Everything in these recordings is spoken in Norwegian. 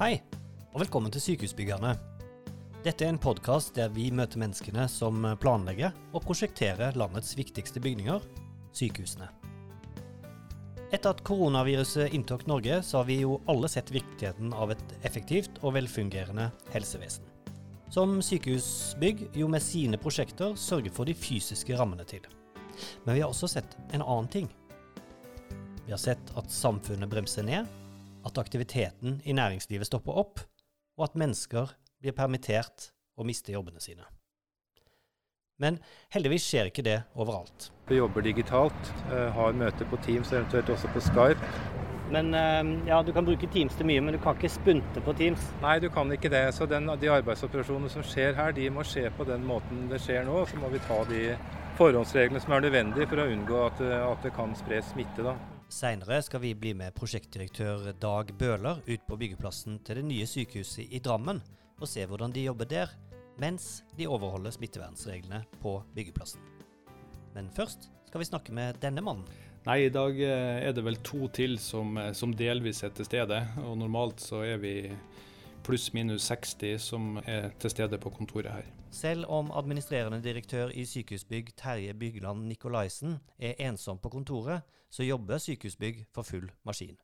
Hei, og velkommen til Sykehusbyggerne. Dette er en podkast der vi møter menneskene som planlegger og prosjekterer landets viktigste bygninger, sykehusene. Etter at koronaviruset inntok Norge, så har vi jo alle sett viktigheten av et effektivt og velfungerende helsevesen. Som Sykehusbygg jo med sine prosjekter sørger for de fysiske rammene til. Men vi har også sett en annen ting. Vi har sett at samfunnet bremser ned, at aktiviteten i næringslivet stopper opp, og at mennesker blir permittert og mister jobbene sine. Men heldigvis skjer ikke det overalt. Vi jobber digitalt, eh, har møter på Teams og eventuelt også på Skype. Men eh, ja, Du kan bruke Teams til mye, men du kan ikke spunte på Teams? Nei, du kan ikke det. Så den, de arbeidsoperasjonene som skjer her, de må skje på den måten det skjer nå. Så må vi ta de forhåndsreglene som er nødvendige for å unngå at, at det kan spres smitte. da. Seinere skal vi bli med prosjektdirektør Dag Bøhler ut på byggeplassen til det nye sykehuset i Drammen og se hvordan de jobber der, mens de overholder smittevernreglene på byggeplassen. Men først skal vi snakke med denne mannen. Nei, i dag eh, er det vel to til som, eh, som delvis er til stede. Og normalt så er vi pluss-minus 60 som er til stede på kontoret her. Selv om administrerende direktør i Sykehusbygg Terje Bygland Nikolaisen er ensom på kontoret, så jobber Sykehusbygg for full maskin.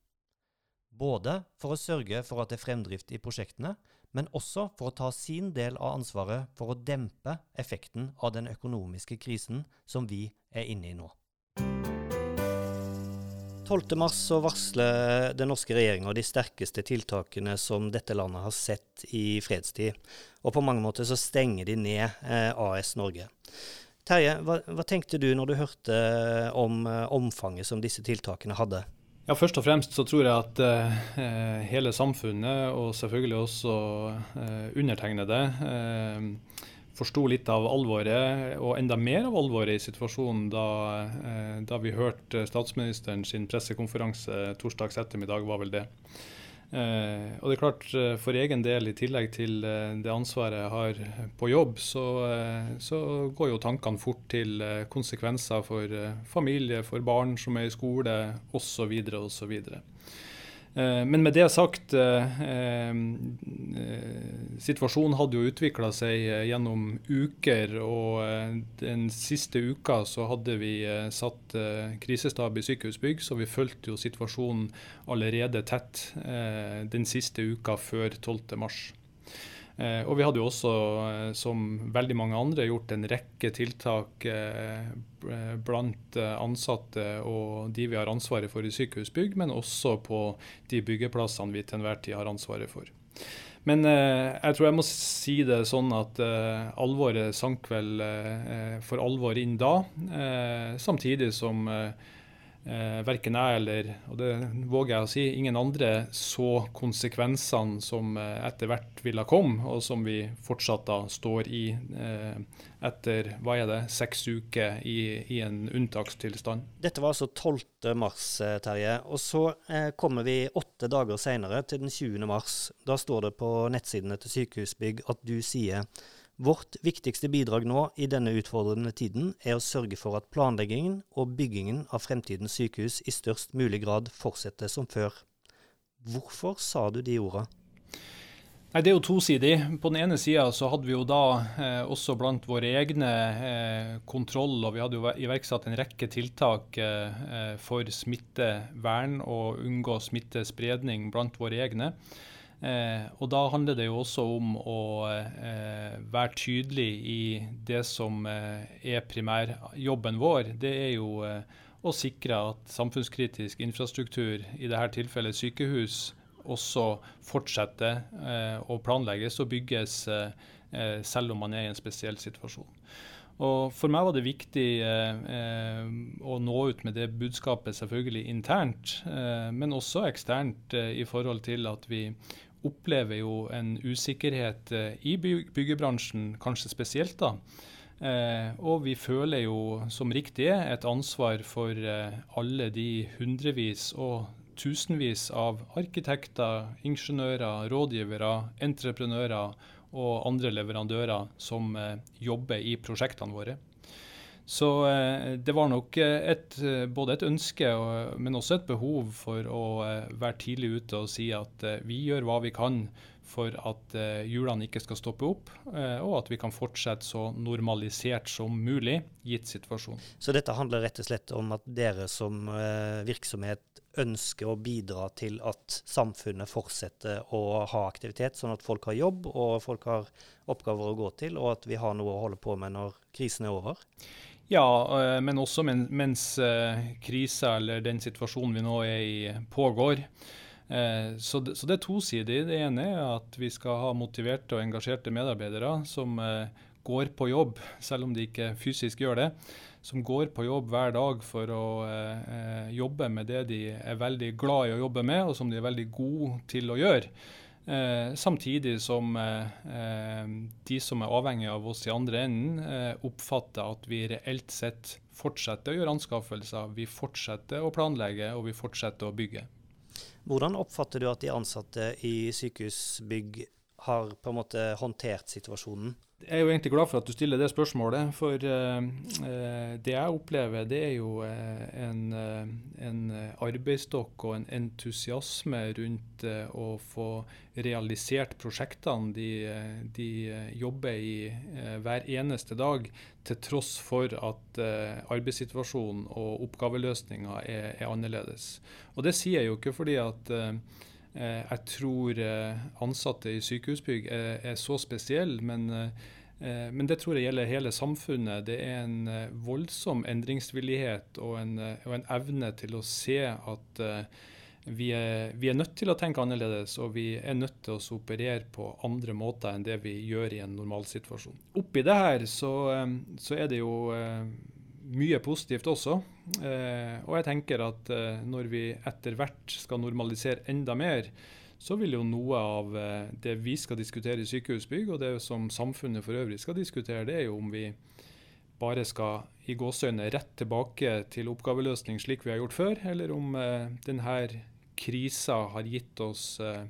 Både for å sørge for at det er fremdrift i prosjektene, men også for å ta sin del av ansvaret for å dempe effekten av den økonomiske krisen som vi er inne i nå. 12.3 så varsler den norske regjeringa de sterkeste tiltakene som dette landet har sett i fredstid. Og på mange måter så stenger de ned eh, AS Norge. Terje, hva, hva, tenkte du når du hørte om eh, omfanget som disse tiltakene hadde? Ja, Først og fremst så tror jeg at eh, hele samfunnet, og selvfølgelig også eh, undertegnede, eh, forsto litt av alvoret, og enda mer av alvoret i situasjonen da, eh, da vi hørte statsministeren sin pressekonferanse torsdags ettermiddag, var vel det. Eh, og det er klart, eh, For egen del, i tillegg til det ansvaret jeg har på jobb, så, så går jo tankene fort til konsekvenser for familie, for barn som er i skole osv. osv. Eh, men med det sagt, eh, eh, situasjonen hadde jo utvikla seg gjennom uker. Og den siste uka så hadde vi satt krisestab i sykehusbygg, så vi fulgte jo situasjonen allerede tett den siste uka før 12.3. Eh, og vi hadde jo også, eh, som veldig mange andre, gjort en rekke tiltak eh, blant ansatte og de vi har ansvaret for i sykehusbygg, men også på de byggeplassene vi til enhver tid har ansvaret for. Men eh, jeg tror jeg må si det sånn at eh, alvoret sank vel eh, for alvor inn da. samtidig som eh, verken jeg eller og det våger jeg å si, ingen andre så konsekvensene som eh, etter hvert ville komme, og som vi fortsatt da står i eh, etter hva er det, seks uker i, i en unntakstilstand. Dette var altså 12. mars, eh, Terje. Og så eh, kommer vi åtte dager senere, til den 20. mars. Da står det på nettsidene til Sykehusbygg at du sier Vårt viktigste bidrag nå i denne utfordrende tiden er å sørge for at planleggingen og byggingen av fremtidens sykehus i størst mulig grad fortsetter som før. Hvorfor sa du de orda? Nei, Det er jo tosidig. På den ene sida så hadde vi jo da eh, også blant våre egne eh, kontroll, og vi hadde jo iverksatt en rekke tiltak eh, eh for smittevern og unngå smittespredning blant våre egne. Eh, og Da handler det jo også om å eh, være tydelig i det som eh, er primærjobben vår. Det er jo eh, å sikre at samfunnskritisk infrastruktur, i dette tilfellet sykehus, også fortsetter eh, å planlegges og bygges eh, selv om man er i en spesiell situasjon. Og For meg var det viktig eh, å nå ut med det budskapet selvfølgelig internt, eh, men også eksternt eh, i forhold til at vi opplever jo en usikkerhet eh, i byggebransjen, kanskje spesielt da. Eh, og vi føler jo som riktig er et ansvar for eh, alle de hundrevis og tusenvis av arkitekter, ingeniører, rådgivere, entreprenører og andre leverandører som jobber i prosjektene våre. Så det var nok et, både et ønske, men også et behov for å være tidlig ute og si at vi gjør hva vi kan for at hjulene ikke skal stoppe opp, og at vi kan fortsette så normalisert som mulig, gitt situasjonen. Så dette handler rett og slett om at dere som virksomhet ønsker å bidra til at samfunnet fortsetter å ha aktivitet, sånn at folk har jobb og folk har oppgaver å gå til, og at vi har noe å holde på med når krisen er over? Ja, men også mens krisa eller den situasjonen vi nå er i, pågår. Eh, så det, er tosidig. Det ene er at vi skal ha motiverte og engasjerte medarbeidere som eh, går på jobb, selv om de ikke fysisk gjør det. Som går på jobb hver dag for å eh, jobbe med det de er veldig glad i å jobbe med, og som de er veldig gode til å gjøre. Eh, samtidig som eh, de som er avhengig av oss i andre enden, eh, oppfatter at vi reelt sett fortsetter å gjøre anskaffelser, vi fortsetter å planlegge og vi fortsetter å bygge. Hvordan oppfatter du at de ansatte i sykehusbygg har på en måte håndtert situasjonen? Jeg er jo egentlig glad for at du stiller det spørsmålet. For uh, det jeg opplever, det er jo uh, en, uh, en, arbeidsstokk og en entusiasme rundt å få realisert prosjektene de, de jobber i hver eneste dag, til tross for at arbeidssituasjonen og oppgaveløsninga er, er, annerledes. Og det sier jeg jo ikke fordi at Eh, jeg tror eh, ansatte i sykehusbygg er så spesielle, men, eh, men, det tror jeg gjelder hele samfunnet. Det er en voldsom endringsvillighet og en, og en evne til å se at vi er, vi er, nødt til å tenke annerledes, og vi er nødt til å operere på andre måter enn det vi gjør i en normalsituasjon. Oppi det her så, så er det jo mye positivt også. Eh, og jeg tenker at eh, når vi etter hvert skal normalisere enda mer, så vil jo noe av eh, det vi skal diskutere i sykehusbygg, og det som samfunnet for øvrig skal diskutere, det er jo om vi bare skal i gåseøyne rett tilbake til oppgaveløsning slik vi har gjort før, eller om eh, denne krisa har gitt oss eh,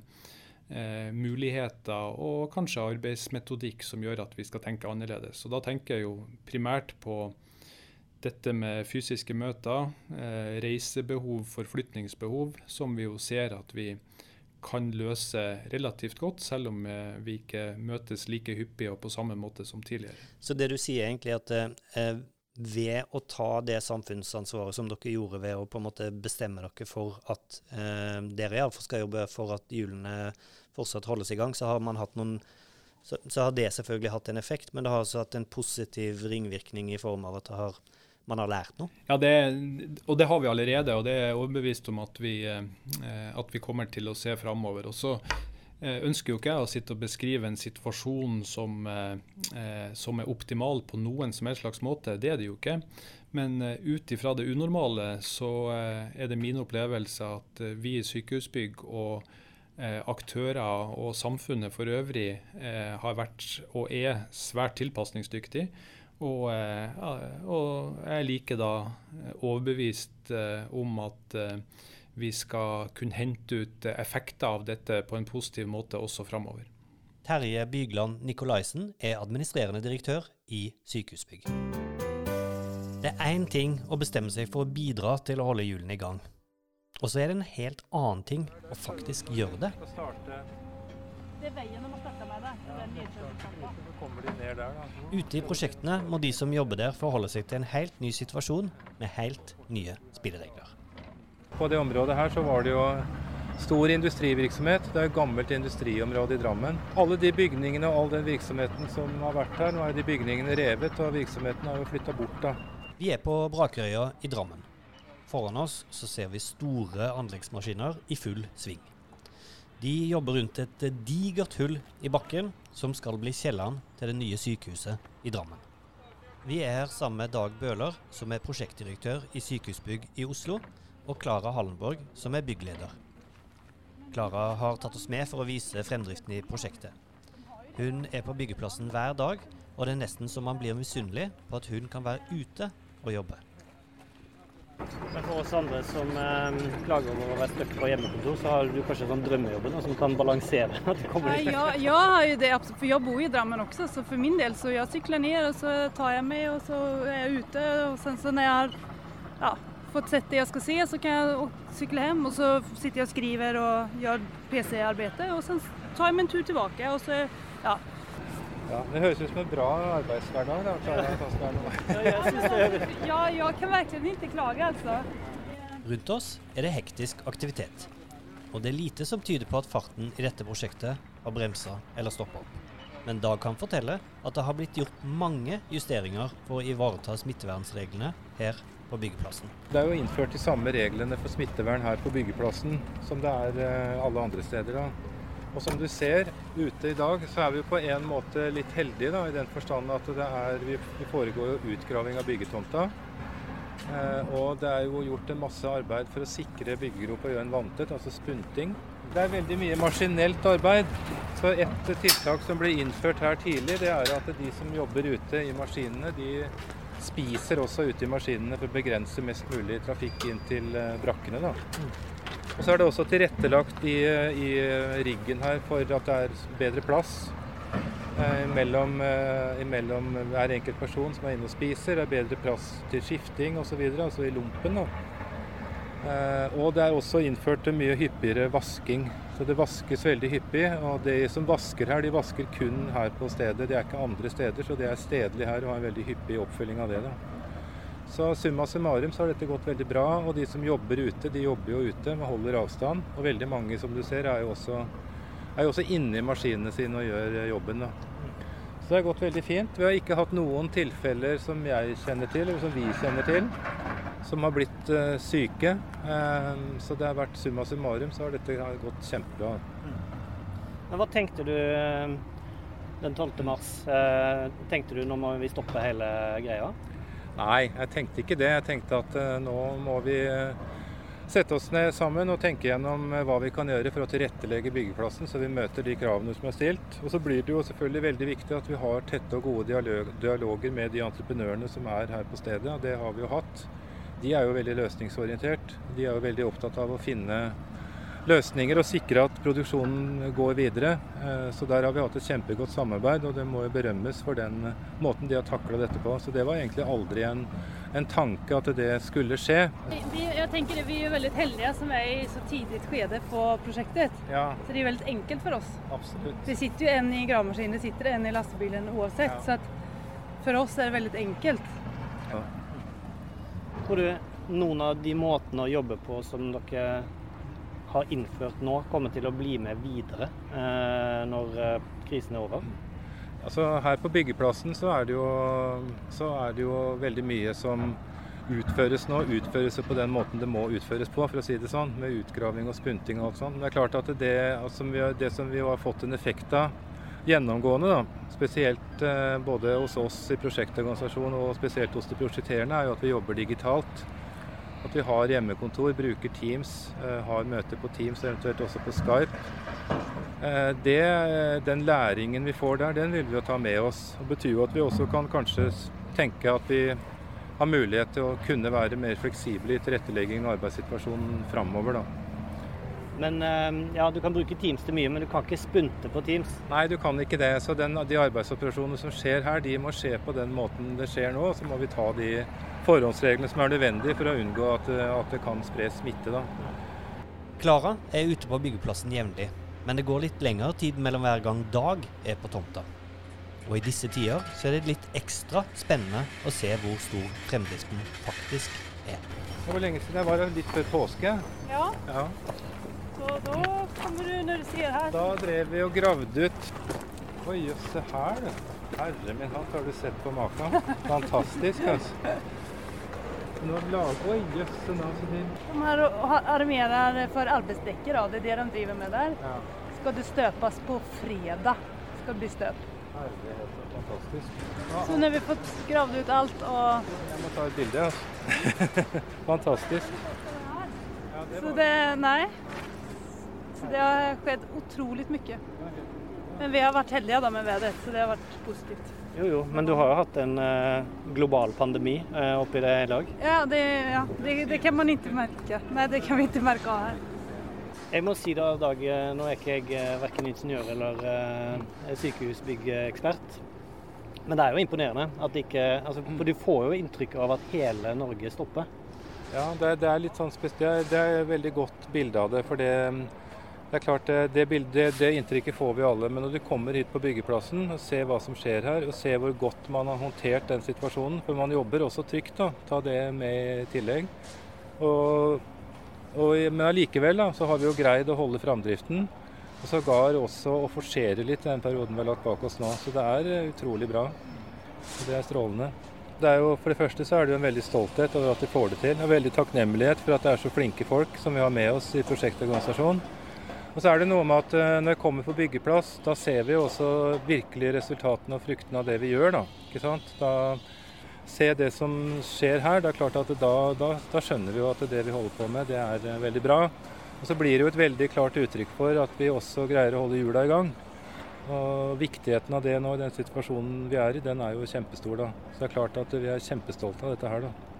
eh, muligheter og kanskje arbeidsmetodikk som gjør at vi skal tenke annerledes. Og Da tenker jeg jo primært på dette med fysiske møter, eh, reisebehov, forflytningsbehov, som vi jo ser at vi kan løse relativt godt, selv om eh, vi ikke møtes like hyppig og på samme måte som tidligere. Så det du sier egentlig at eh, ved å ta det samfunnsansvaret som dere gjorde ved å på en måte bestemme dere for at eh, dere iallfall skal jobbe for at hjulene fortsatt holdes i gang, så har man hatt noen så, så, har det selvfølgelig hatt en effekt, men det har også hatt en positiv ringvirkning i form av at det har man har lært noe? Ja, det, og det har vi allerede. Og det er overbevist om at vi, eh, at vi kommer til å se framover. Og så eh, ønsker jo ikke jeg å sitte og beskrive en situasjon som, eh, som er optimal på noen som helst slags måte. Det er det jo ikke. Men ut ifra det unormale så er det min opplevelse at vi i Sykehusbygg og aktører og samfunnet for øvrig har vært og er svært tilpasningsdyktige. Og, eh, og jeg er like da eh, overbevist eh, om at vi skal kunne hente ut effekter av dette på en positiv måte også framover. Terje Bygland Nikolaisen er administrerende direktør i Sykehusbygg. Det er én ting å bestemme seg for å bidra til å holde hjulene i gang. Og så er det en helt annen ting å faktisk gjøre det. Det veien de har starta med det. Ute i prosjektene må de som jobber der forholde seg til en helt ny situasjon med helt nye spilleregler. På det området her så var det jo stor industrivirksomhet. Det er et gammelt industriområde i Drammen. Alle de bygningene og all den virksomheten som har vært her, nå er de bygningene revet og virksomheten har jo flytta bort da. Vi er på Brakerøya i Drammen. Foran oss så ser vi store anleggsmaskiner i full sving. De jobber rundt et digert hull i bakken som skal bli kjelleren til det nye sykehuset i Drammen. Vi er her sammen med Dag Bøhler, som er prosjektdirektør i Sykehusbygg i Oslo, og Klara Hallenborg, som er byggleder. Klara har tatt oss med for å vise fremdriften i prosjektet. Hun er på byggeplassen hver dag, og det er nesten så man blir misunnelig på at hun kan være ute og jobbe. Men for oss andre som eh, klager over å være stuck på hjemmekontor, så har du kanskje sånn drømmejobben som kan balansere at det kommer litt Ja, har jo det, absolutt, for jeg bor i Drammen også, så for min del så jeg sykler ned, og så tar jeg meg, og så er jeg ute. Og sen så når jeg har ja, fått sett det jeg skal se, så kan jeg sykle hjem, og så sitter jeg og skriver og gjør PC-arbeid, og så tar jeg meg en tur tilbake, og så ja. Ja, det høres ut som en bra arbeidshverdag. da. Ja, jeg synes det. ja, jeg kan virkelig ikke klage, altså. Rundt oss er det hektisk aktivitet. Og det er lite som tyder på at farten i dette prosjektet har bremsa eller stoppa opp. Men Dag kan fortelle at det har blitt gjort mange justeringer for å ivareta smittevernreglene her på byggeplassen. Det er jo innført de samme reglene for smittevern her på byggeplassen som det er eh, alle andre steder. da. Og som du ser ute i dag, så er vi på en måte litt heldige da, i den forstand at det er, vi, foregår jo utgraving av byggetomta. Eh, og det er jo gjort en masse arbeid for å sikre byggegropa og gjøre den vanntett, altså spunting. Det er veldig mye maskinelt arbeid. Så et tiltak som ble innført her tidlig, det er at de som jobber ute i maskinene, de spiser også ute i maskinene for å begrense mest mulig trafikk inn til eh, brakkene. Da. Og så er det også tilrettelagt i, i riggen her for at det er bedre plass eh, mellom, eh, mellom hver enkelt person som er inne og spiser. Det er bedre plass til skifting osv., altså i lompen. Da. Eh, og det er også innført mye hyppigere vasking. Så det vaskes veldig hyppig. Og de som vasker her, de vasker kun her på stedet. Det er ikke andre steder, så det er stedlig her og har en veldig hyppig oppfølging av det. da. Så summa summarum så har dette gått veldig bra. Og de som jobber ute, de jobber jo ute og holder avstand. Og veldig mange, som du ser, er jo også, er jo også inne i maskinene sine og gjør eh, jobben. da. Så det har gått veldig fint. Vi har ikke hatt noen tilfeller som jeg kjenner til, eller som vi kjenner til, som har blitt uh, syke. Eh, så det har vært summa summarum, så har dette gått kjempebra. Men hva tenkte du eh, den 12. mars? Tenkte du nå må vi stoppe hele greia? Nei, jeg tenkte ikke det. Jeg tenkte at eh, nå må vi eh, sette oss ned sammen og tenke gjennom eh, hva vi kan gjøre for å tilrettelegge byggeplassen, så vi møter de kravene som er stilt. Og så blir det jo selvfølgelig veldig viktig at vi har tette og gode dialoger med de entreprenørene som er her på stedet. og Det har vi jo hatt. De er jo veldig løsningsorientert. De er jo veldig opptatt av å finne løsninger og sikre at produksjonen går videre. Eh, Så der har vi hatt et kjempegodt samarbeid, og det må jo berømmes for den eh, måten de har takla dette på. Så det var egentlig aldri en, en tanke at det skulle skje. Vi, jeg tenker Vi er veldig heldige som er i så tidlig skjede på prosjektet. Ja, Så det er veldig enkelt for oss. absolutt. Det sitter jo en i gravemaskinen, det sitter en i lastebilen uansett. Ja. Så at for oss er det veldig enkelt. Tror du noen av de måtene å jobbe på som dere har innført nå, kommer til å bli med videre eh, når eh, krisen er over? Altså Her på byggeplassen så er, jo, så er det jo veldig mye som utføres nå. Utføres på den måten det må utføres på, for å si det sånn. Med utgraving og spunting og alt sånt. Men det er klart at det, altså, det som vi har fått en effekt av gjennomgående, da, spesielt eh, både hos oss i prosjektorganisasjonen og spesielt hos de prosjekterende, er jo at vi jobber digitalt. Vi har hjemmekontor, bruker Teams, eh, har møter på Teams, eventuelt også på Skype. Eh, Det, den læringen vi får der, den vil vi jo ta med oss. Det betyr jo at vi også kan kanskje tenke at vi har mulighet til å kunne være mer fleksible i tilretteleggingen av arbeidssituasjonen framover. Men eh, ja, Du kan bruke Teams til mye, men du kan ikke spunte på Teams. Nei, du kan ikke det. Så den, de arbeidsoperasjonene som skjer her, de må skje på den måten det skjer nå. Så må vi ta de forhåndsreglene som er nødvendige for å unngå at, eh, at det kan spres smitte. da. Klara er ute på byggeplassen jevnlig, men det går litt lengre tid mellom hver gang Dag er på tomta. Og i disse tider så er det litt ekstra spennende å se hvor stor fremdriften faktisk er. Hvor lenge siden jeg var her? Litt før påske. Ja, Ja. Så da kommer du når du ser her. Da drev vi og gravde ut Oi, jøss, se her, du. Herre min hatt, har du sett på maken? Fantastisk, altså. Nå lager Oi, jøsse navn, så fint. De her armerer for arbeidsdekker, da. det er det de driver med der. Ja. Skal det støpes på fredag. Skal det bli støp. Herlighet, så fantastisk. Så nå har vi fått gravd ut alt og Jeg må ta et bilde, altså. fantastisk. Ja, det Så det Nei. Så det har skjedd utrolig mye. Men vi har vært heldige da med været, så det har vært positivt. Jo, jo, men du har jo hatt en eh, global pandemi eh, oppi det i dag. Ja, det, ja det, det, kan man ikke merke. Nei, det kan vi ikke merke av her. Jeg må si da, Dag, nå er ikke jeg verken ingeniør eller eh, sykehusbyggekspert. Men det er jo imponerende at ikke altså, For du får jo inntrykk av at hele Norge stopper. Ja, det, det er litt sånn spesielt. Det er et veldig godt bilde av det. For det, det er klart, det, bildet, det, inntrykket får vi alle. Men når du kommer hit på byggeplassen og ser hva som skjer her, og ser hvor godt man har håndtert den situasjonen For man jobber også trygt, da. Ta det med i tillegg. Og, og, men allikevel da, så har vi jo greid å holde framdriften. Og sågar også å forsere litt den perioden vi har lagt bak oss nå. Så det er eh, utrolig bra. Det er strålende. Det jo, for det første så er det jo en veldig stolthet over at vi får det til. Og veldig takknemlighet for at det er så flinke folk som vi har med oss i prosjektorganisasjonen. Og så er det noe med at eh, når jeg kommer på byggeplass, da ser vi også virkelig resultatene og fruktene av det vi gjør. Da, ikke sant? da Se det som skjer her. Det er klart at da, da, da skjønner vi jo at det vi holder på med, det er eh, veldig bra. Og så blir det jo et veldig klart uttrykk for at vi også greier å holde hjula i gang. Og Viktigheten av det nå i den situasjonen vi er i, den er jo kjempestor. da. Så det er klart at vi er kjempestolte av dette her. da.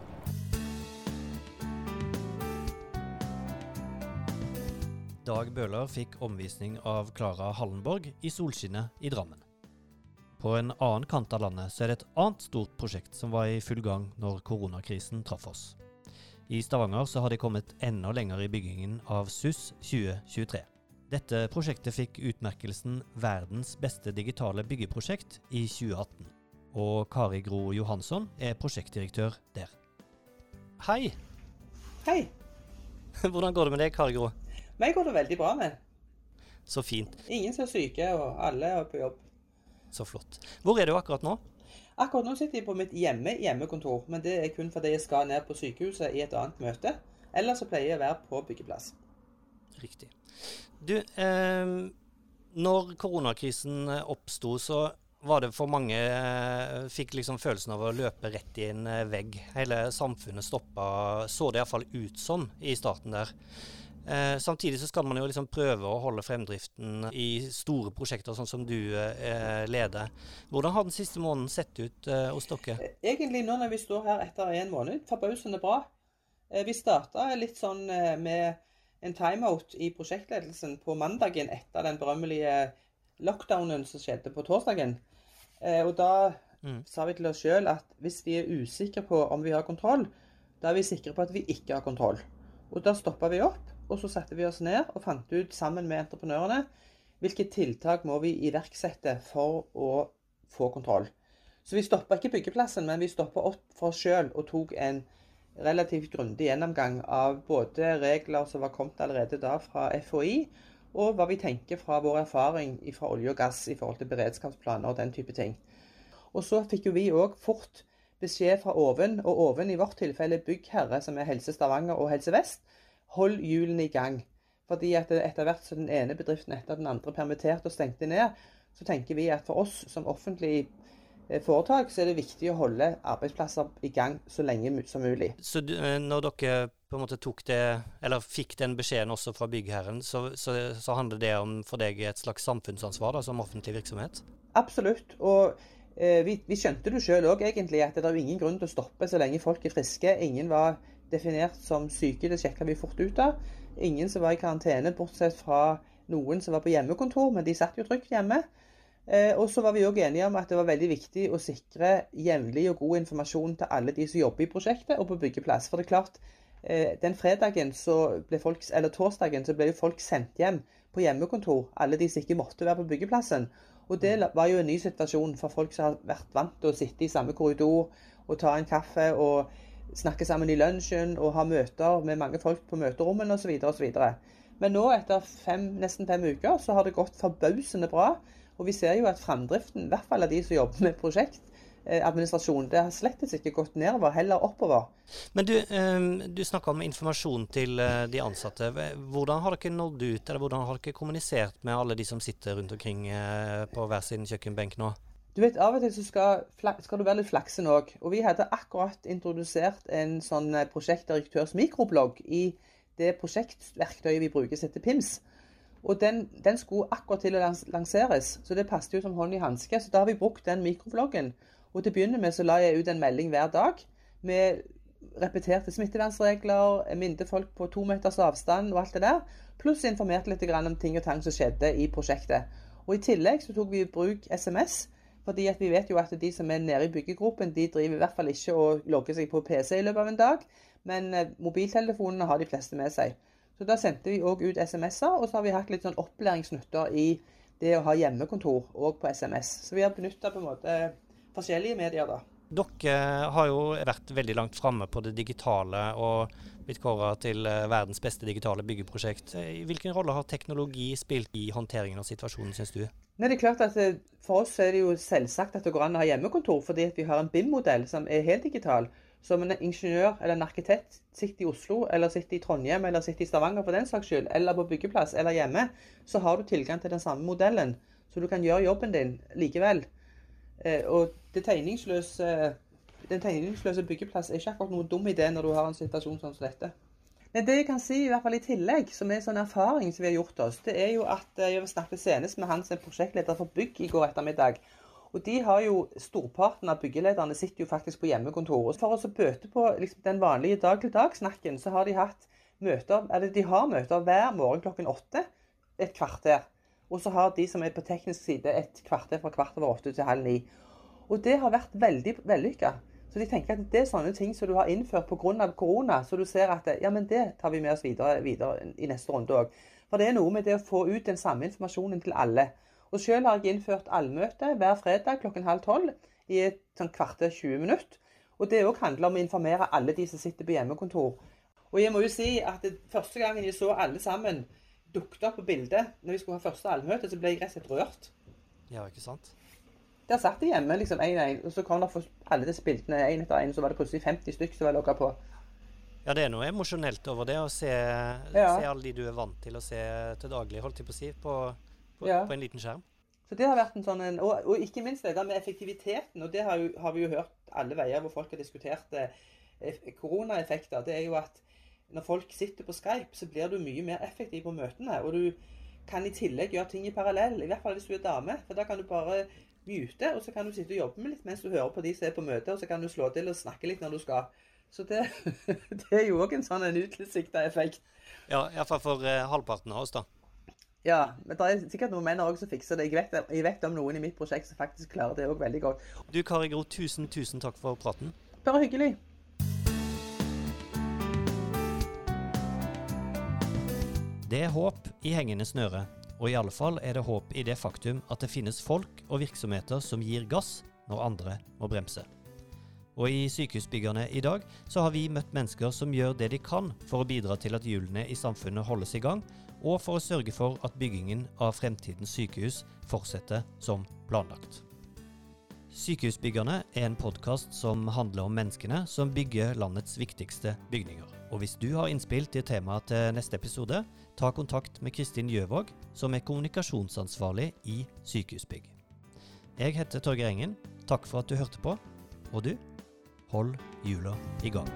Dag Bøhler fikk omvisning av Klara Hallenborg i solskinnet i Drammen. På en annen kant av landet så er det et annet stort prosjekt som var i full gang når koronakrisen traff oss. I Stavanger så har de kommet enda lenger i byggingen av SUS 2023. Dette prosjektet fikk utmerkelsen Verdens beste digitale byggeprosjekt i 2018. Og Kari Gro Johansson er prosjektdirektør der. Hei! Hei! Hvordan går det med deg, Kari Gro? Meg går det veldig bra med. Så fint. Ingen som er syke, og alle er på jobb. Så flott. Hvor er du akkurat nå? Akkurat nå sitter jeg på mitt hjemme hjemmekontor, men det er kun fordi jeg skal ned på sykehuset i et annet møte. Ellers så pleier jeg å være på byggeplass. Riktig. Du, eh, når koronakrisen oppsto, så var det for mange eh, Fikk liksom følelsen av å løpe rett i en eh, vegg. Hele samfunnet stoppa, så det iallfall ut som i starten der. Eh, samtidig så skal man jo liksom prøve å holde fremdriften i store prosjekter, sånn som du eh, leder. Hvordan har den siste måneden sett ut eh, hos dere? Eh, egentlig nå når vi står her etter en måned, forbausende bra. Eh, vi starta litt sånn eh, med en timeout i prosjektledelsen på mandagen etter den berømmelige lockdownen som skjedde på torsdagen. og da mm. sa vi til oss sjøl at hvis vi er usikre på om vi har kontroll, da er vi sikre på at vi ikke har kontroll. Og da stoppa vi opp og så satte vi oss ned og fant ut sammen med entreprenørene hvilke tiltak må vi iverksette for å få kontroll. Så vi stoppa ikke byggeplassen, men vi stoppa opp for oss sjøl og tok en relativt grundig gjennomgang av både regler som var kommet allerede da fra FHI, og hva vi tenker fra vår erfaring fra olje og gass i forhold til beredskapsplaner og den type ting. Og så fikk jo vi òg fort beskjed fra Oven, og Oven i vårt tilfelle byggherre, som er Helse Stavanger og Helse Vest, hold hjulene i gang. Fordi at etter hvert som den ene bedriften etter den andre permitterte og stengte ned, så tenker vi at for oss som offentlig eh, foretak, så er det viktig å holde arbeidsplasser i gang så lenge som mulig. Så eh, når dere på en måte tok det, eller fikk den beskjeden også fra byggherren, så, så, så handler det om for deg et slags samfunnsansvar da, som offentlig virksomhet? Absolutt. Og eh, vi, vi, skjønte det sjøl òg, egentlig, at det er ingen grunn til å stoppe så lenge folk er friske. Ingen var definert som syke. Det sjekka vi fort ut av. Ingen som var i karantene, bortsett fra noen som var på hjemmekontor, men de satt jo trygt hjemme. Eh, og så var vi òg enige om at det var veldig viktig å sikre jevnlig og god informasjon til alle de som jobber i prosjektet og på byggeplass. For det er klart, eh, den fredagen så ble folk, eller torsdagen så ble jo folk sendt hjem på hjemmekontor, alle de som ikke måtte være på byggeplassen. Og det var jo en ny situasjon for folk som har vært vant til å sitte i samme korridor og ta en kaffe og snakke sammen i lunsjen og ha møter med mange folk på møterommene osv. osv. Men nå, etter fem, nesten fem uker, så har det gått forbausende bra. Og vi ser jo at framdriften, i hvert fall av de som jobber med prosjektadministrasjon, eh, det har slett ikke gått nedover, heller oppover. Men du, eh, du snakka om informasjon til eh, de ansatte. Hvordan har dere nådd ut, eller hvordan har dere kommunisert med alle de som sitter rundt omkring på hver sin kjøkkenbenk nå? Du vet, Av og til så skal, skal du være litt flaksen òg. Og vi hadde akkurat introdusert en sånn eh, prosjektdirektørs mikroblogg i det prosjektverktøyet vi bruker, som heter PIMS. Og den, den skulle akkurat til å lans lanseres, så det passet jo som hånd i hanske. Så da har vi brukt den mikrobloggen. Og til å begynne med så la jeg ut en melding hver dag med repeterte smittevernregler, minte folk på to meters avstand og alt det der. Pluss informerte litt om ting og tang som skjedde i prosjektet. Og I tillegg så tok vi i bruk SMS. Fordi vi vet jo at de som er nede i byggegropen, de driver i hvert fall ikke og logger seg på PC i løpet av en dag. Men eh, mobiltelefonene har de fleste med seg. Så da sendte vi òg ut SMS-er, og så har vi hatt litt sånn opplæringsnutter i det å ha hjemmekontor òg på SMS. Så vi har benytta på en måte forskjellige medier, da. Dere har jo vært veldig langt framme på det digitale og blitt kåra til eh, verdens beste digitale byggeprosjekt. Hvilken rolle har teknologi spilt i håndteringen av situasjonen, syns du? Nei, det er klart at eh, For oss er det jo selvsagt at det går an å ha hjemmekontor, fordi vi har en BIM-modell som er helt digital. Som en ingeniør eller en arkitekt sitter i Oslo, eller sitter i Trondheim eller sitter i Stavanger for den saks skyld, eller på byggeplass eller hjemme, så har du tilgang til den samme modellen. Så du kan gjøre jobben din likevel. Eh, og det tegningsløse, den tegningsløse byggeplass er ikke akkurat noen dum idé når du har en situasjon sånn som dette. Men det jeg kan si, i hvert fall i tillegg, som er sånn erfaring som vi har gjort oss, det er jo at eh, jeg snakket senest med han som er prosjektleder for bygg i går ettermiddag. Og de har jo, Storparten av byggelederne sitter jo faktisk på hjemmekontor. Og For å bøte på liksom, den vanlige dag-til-dag-snakken, så har de hatt møter, eller de har møter hver morgen klokken åtte et kvarter. Og så har de som er på teknisk side, et kvarter fra kvart over åtte til halv ni. Og det har vært veldig vellykka. Så de tenker at det er sånne ting som du har innført pga. korona, så du ser at ja, men det tar vi med oss videre, videre i neste runde òg. For det er noe med det å få ut den samme informasjonen til alle. Og sjøl har jeg innført allmøte hver fredag klokken halv tolv i et sånn kvarter 20 minutter. Og det òg handler om å informere alle de som sitter på hjemmekontor. Og jeg må jo si at det, første gangen jeg så alle sammen dukket opp på bildet når vi skulle ha første allmøte, så ble jeg rett og slett rørt. Ja, ikke sant? Der satt de hjemme liksom én og én, og så kom det for alle disse bildene én etter én, så var det plutselig 50 stykk som var logga på. Ja, det er noe emosjonelt over det å se, ja. se, alle de du er vant til å se til daglig, holdt jeg på å si, på, på, ja. på, en liten skjerm. Så det har vært en sånn en, og, og, ikke minst det der med effektiviteten, og det har, jo, har, vi jo hørt alle veier hvor folk har diskutert eh, koronaeffekter. Det er jo at når folk sitter på Skype, så blir du mye mer effektiv på møtene. Og du kan i tillegg gjøre ting i parallell, i hvert fall hvis du er dame. For da kan du bare mute, og så kan du sitte og jobbe med litt mens du hører på de som er på møte, og så kan du slå til og snakke litt når du skal. Så det, det er jo òg en sånn en utilsikta effekt. Ja, iallfall for eh, halvparten av oss, da. Ja, men det er sikkert noen menn også som fikser det. Jeg vet, jeg vet, om noen i mitt prosjekt som faktisk klarer det òg veldig godt. Du Kari Gro, tusen, tusen takk for praten. Bare hyggelig. Det er håp i hengende snøre, og i alle fall er det håp i det faktum at det finnes folk og virksomheter som gir gass når andre må bremse. Og i Sykehusbyggerne i dag så har vi møtt mennesker som gjør det de kan for å bidra til at hjulene i samfunnet holdes i gang, og for å sørge for at byggingen av fremtidens sykehus fortsetter som planlagt. Sykehusbyggerne er en podkast som handler om menneskene som bygger landets viktigste bygninger. Og hvis du har innspill til temaet til neste episode, ta kontakt med Kristin Gjøvåg, som er kommunikasjonsansvarlig i Sykehusbygg. Jeg heter Torgeir Engen. Takk for at du hørte på. Og du, hold hjula i gang.